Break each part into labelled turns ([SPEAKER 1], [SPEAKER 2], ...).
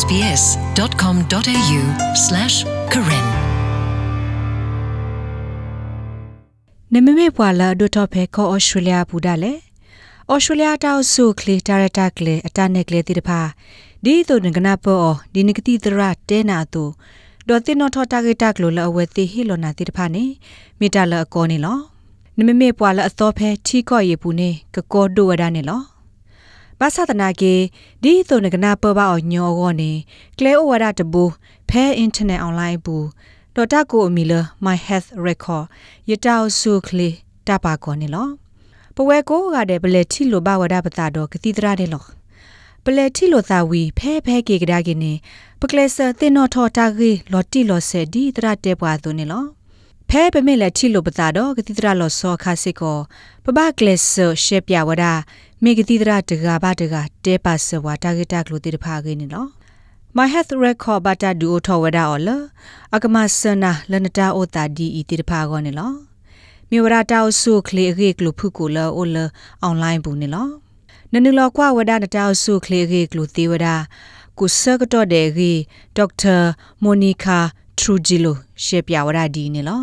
[SPEAKER 1] sbs.com.au/karen
[SPEAKER 2] နမမေပွာလာဒိုတော့ဖဲခေါ်ဩစတြေးလျဘူဒါလေဩစတြေးလျတောက်ဆုခလီဒါရတာကလေအတနက်ကလေတိတဖာဒီတို့ငကနာပေါ်ဒီနကတိတရတဲနာတူဒေါ်တင်နော်ထတာဂက်တာကလိုလအဝဲတိဟီလိုနာတိတဖာနေမိတာလအကောနေလောနမမေပွာလာအသောဖဲထီကော့ရေပူနေကကောဒိုဝဒနေလော ဘာသာတနာကေဒီတုန်ကနာပပအောညောကောနေကလဲဩဝဒတဘူဖဲအင်တာနက်အွန်လိုင်းဘူးဒေါ်တာကိုအမီလ my health record ယတောက်ဆုခလီတပါကောနေလောပဝဲကိုကတဲ့ဘလက်ချီလိုဘဝဒပတာတော့ကတိတရတဲ့လောပလက်ချီလိုသာဝီဖဲဖဲကေကဒါကိနေပကလဲဆာတင်နော်ထော်တာဂီလော်တီလော်ဆယ်ဒီတရတဲ့ပွားသူနေလောဖဲပမေလက်ချီလိုပတာတော့ကတိတရလော်စောခါစစ်ကိုပပကလက်ဆာရှေပြဝဒ မေကတိတရတကဘာတကတဲပါဆဝတာဂီတာကလိုတိတဖာကိနေလော my health record bata du o tho wada ol akama sana lanata o ta di i ti pha go ne lo mi wada ta o su kle ge klu phu ko lo o lo online bu ne lo nanu lo kwa wada na ta o su kle ge klu ti wada ku sa ka to de ge dr monica trujillo she pya wada di ne lo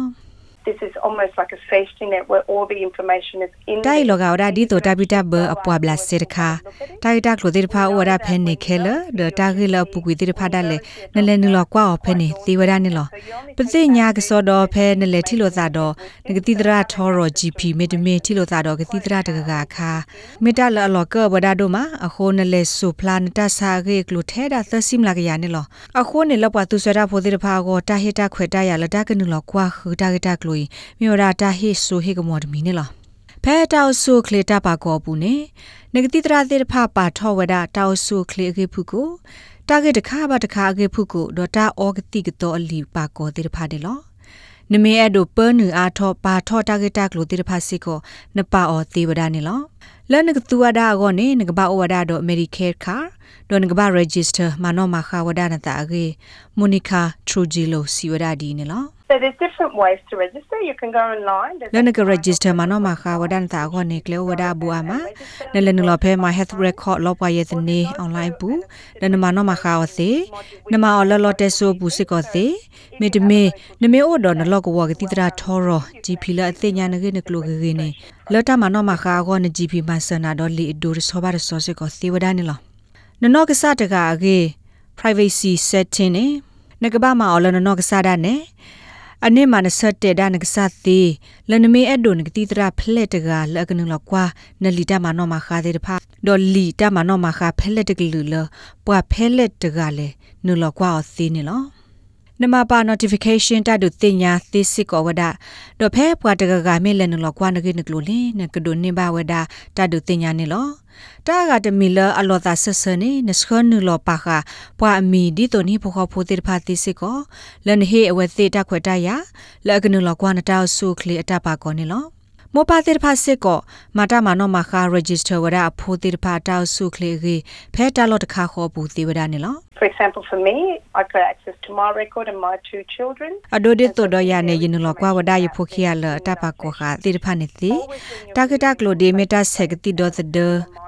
[SPEAKER 3] this is almost like a safety net where all the information is in
[SPEAKER 2] တိုင်လောကဝဒဒီတိုတာပိတာဘအပွားဘလာစေတခါတိုင်တာကလိုတေဖာဝဒဖဲနေခဲလဒတာဂီလပုကွေတေဖာဒါလေနလဲနလောကွာဖဲနေသေဝဒနေလောပသိညာကစောတော့ဖဲနလဲထီလိုသာတော့ငကတိတရာထောရော GP မေတမေထီလိုသာတော့ကတိတရာတကကခါမေတလအလောကဘဒါဒိုမာအခုနလဲဆူဖလာနတဆာဂေကလိုထဲဒါသစိမလာကရနေလောအခုနေလောပွားသူဆွဲတာဖိုတေဖာကိုတာဟီတာခွေတာရလတာကနလောကွာခူတာကတာကလိုမြေရာတာဟိဆူဟေကမော်ဒမီနေလောဖဲတောက်ဆုခလေတာပါကောပူနေနဂတိတရာသေးတဖပါထောဝဒတောက်ဆုခလေအကေဖုကိုတာဂက်တခါပါတခါအကေဖုကိုဒေါ်တာအောဂတိကတော့အလီပါကောသေးတဖတယ်လောနမေအဲ့ဒိုပနူအားထောပါထောတာဂက်တာကလိုသေးတဖစီကိုနပါအောသေးဝဒနေလောလနကတူဝဒါကောနေနကဘာဩဝဒါတော့အမေရိကေခါဒိုနကဘာ register မနောမခါဝဒါနတာအကေမိုနီကာထရူဂျီလိုစီဝဒါဒီနေလော
[SPEAKER 3] So there's different ways to register. You can go online. There's
[SPEAKER 2] လနက register မနောမခါဝဒန်တာခေါနေကလေဝဒဘူအမနလနလဖဲ my health record လောပွားရဲ့နေ online ဘူးလနမနောမခါဝစေနမအော်လလောတက်ဆိုဘူးစစ်ကောစေမေတမေနမေအိုဒေါ်နလောကဝကတိတရာထောရ GP လာအသိညာနကေနကလိုကေကေနေလတမနောမခါခေါန GP မဆနာဒေါ်လီဒိုရဆောဘာရဆောစစ်ကောသေဝဒနေလောနနောကစတကအကေ privacy setting နေနကဘာမအော်လနနောကစဒါနေ အနိမနဆတ်တဲ့ဒါနကဆတ်သေးလနမေအဒုန်ကတိတရာဖလက်တကလကနလကွာနလီတမနောမခါတဲ့ဖာဒေါ်လီတမနောမခါဖလက်တကလူလပွာဖဲလက်တကလေနလကွာအသေးနေလော နမပါ notification တတုတင်ညာသိစစ်ကောဝဒတော့ဖဲပွာတကကမဲလနလကွာနကိနကလိုလေနကဒုနေပါဝဒတတုတင်ညာနေလောတာဂတ်မီလအလောတာဆဆနေနစခနူလောပါခပွာအမီဒီတိုနီဖိုခဖိုတေဖာတိစစ်ကောလန်ဟေအဝဲသေးတခွတ်တရလကနူလောကွာနတောက်ဆုခလီအတပါကောနေလောမောပါတေဖာစစ်ကောမာတာမနောမခါ register ဝရအဖိုတေဖာတောက်ဆုခလီဂေဖဲတာလောတခါခေါ်ဘူးတေဝဒနေလော
[SPEAKER 3] For example, for me, I got access to my record and my two children.
[SPEAKER 2] အဒိုဒီတိုဒရနေရင်လောကွာဝဒရဖိုခိယလတပကောခတေဖာနေတိတာဂက်တာကလိုဒီမီတာဆက်ကတိဒေါ်သဒ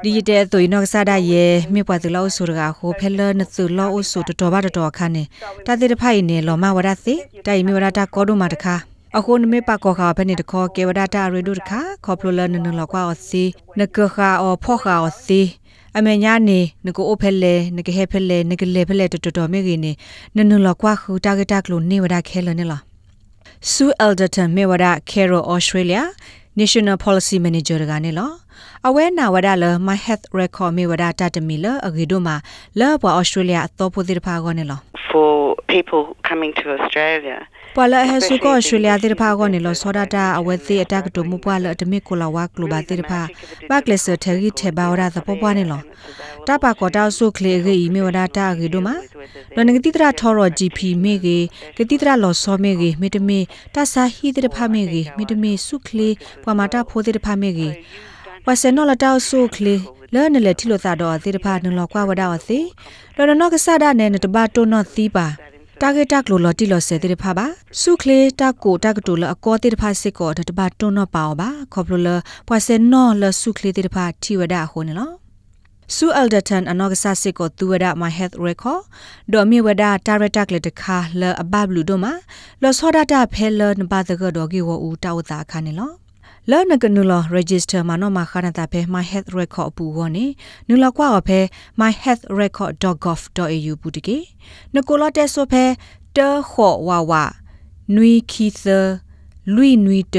[SPEAKER 2] ဒီဂျစ်တဲတိုနော့ဆာဒယေမြေပွားတလောဆူရကဟိုဖဲလနသူလောအဆူတတော်ဘာတတော်ခါနေတာတေတဖိုင်နေလောမဝရသိတိုင်မြေဝရတာကောဒုမာတခါအခုနမေပကောခါဖနေတခေါ်ကေဝဒတာရေဒုတခါခေါပလိုလနနလောကွာအစီနကခါအဖောခါအစီ အမေညာနေနကိုအိုဖဲလေနကဟဲဖဲလေနကလေဖဲလေတတော်တော်မေကြီးနေနနလောကွာခူတာဂက်တာကလိုနေဝဒခဲလနေလားဆူအယ်ဒတန်မေဝဒကေရိုဩစတြေးလျ National Policy Manager ကနေလောအဝဲနာဝဒလ My Health Record မေဝဒတတမီလအဂီဒိုမှာလောဘဩစတြေးလျအသောပိုတိဖာကောနေလော
[SPEAKER 4] for people coming to Australia.
[SPEAKER 2] ပဝလာဟဆုကောရှူလျာတိဖာကောနေလောစောဒတာအဝဲသေးအတကတုမပွာလအတမီကိုလာဝကလိုဘာတိဖာဘကလစထေဂီထေဘာဝရသပပွားနေလောတပကောတောက်ဆုခလေဂီမေဝဒတာဂီဒိုမှာလနဂတိတရာထောရ GP မေဂေဂတိတရာလောစောမေဂေမေတမေတဆာဟီတိဖာမေဂေမေတမေဆုခလေပဝမာတာဖိုတိဖာမေဂေ ဝဆနောလတောက်ဆုခလေလဲနလေထီလိုသာတော့သေတဖာနလောကွာဝဒါဝစီလော်နောကဆာဒနဲ့နတဘတုံနောသီပါတာဂက်တက်လိုလော်တီလော်ဆဲတဲ့ဖာပါစုခလေတက်ကိုတက်တူလအကောတဲ့ဖာစစ်ကောတတဘတွန်းတော့ပါအောင်ပါခေါပလိုလပွားစဲနော်လစုခလေတဲ့ဖာထီဝဒဟိုနေလောဆူအယ်ဒတန်အနောက်ကဆစစ်ကိုသူဝဒ my health record ဒေါ်မီဝဒတာရတက်လက်တခါလအဘဘလူတို့မှာလောစောဒတာဖဲလ နဘာတကဒေါ်ဂီဝဦးတာဝတာခါနေလောလောနကနူလ register မှာနော်မှာခဏတာဖဲ my health record ပူဝနေနူလကွာဖဲ myhealthrecord.gov.au ပူတကေနကိုလတက်ဆိုဖဲတခောဝါဝနွီခီသလွီနွီတ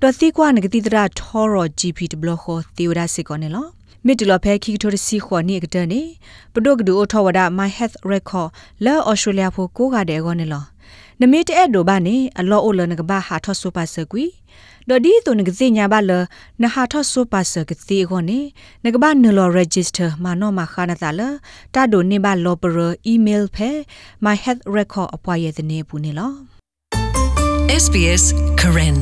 [SPEAKER 2] တော်တိကွာနဂတိတရာထောရ GP တဘလခောသေဝဒစစ်ကောနေလောမစ်တလဖဲခိကထိုတစီခွန်နိကတနေပဒုကဒူအထောဝဒ my health record လောဩစတြေးလျဖို့ကိုကတဲ့ကောနေလော နမီတဲ့ဒိုဘာနေအလောအိုလနကဘာဟာထောဆူပါစကွီဒေါ်ဒီတုန်ကစိညာဘလနဟာထောဆူပါစကတိကောနေနကဘာနလော register မနောမခနာတလတာဒိုနေဘလောပရ email ဖဲ my health record အပွားရဲ့တဲ့နေဘူးနေလော
[SPEAKER 1] SBS Karen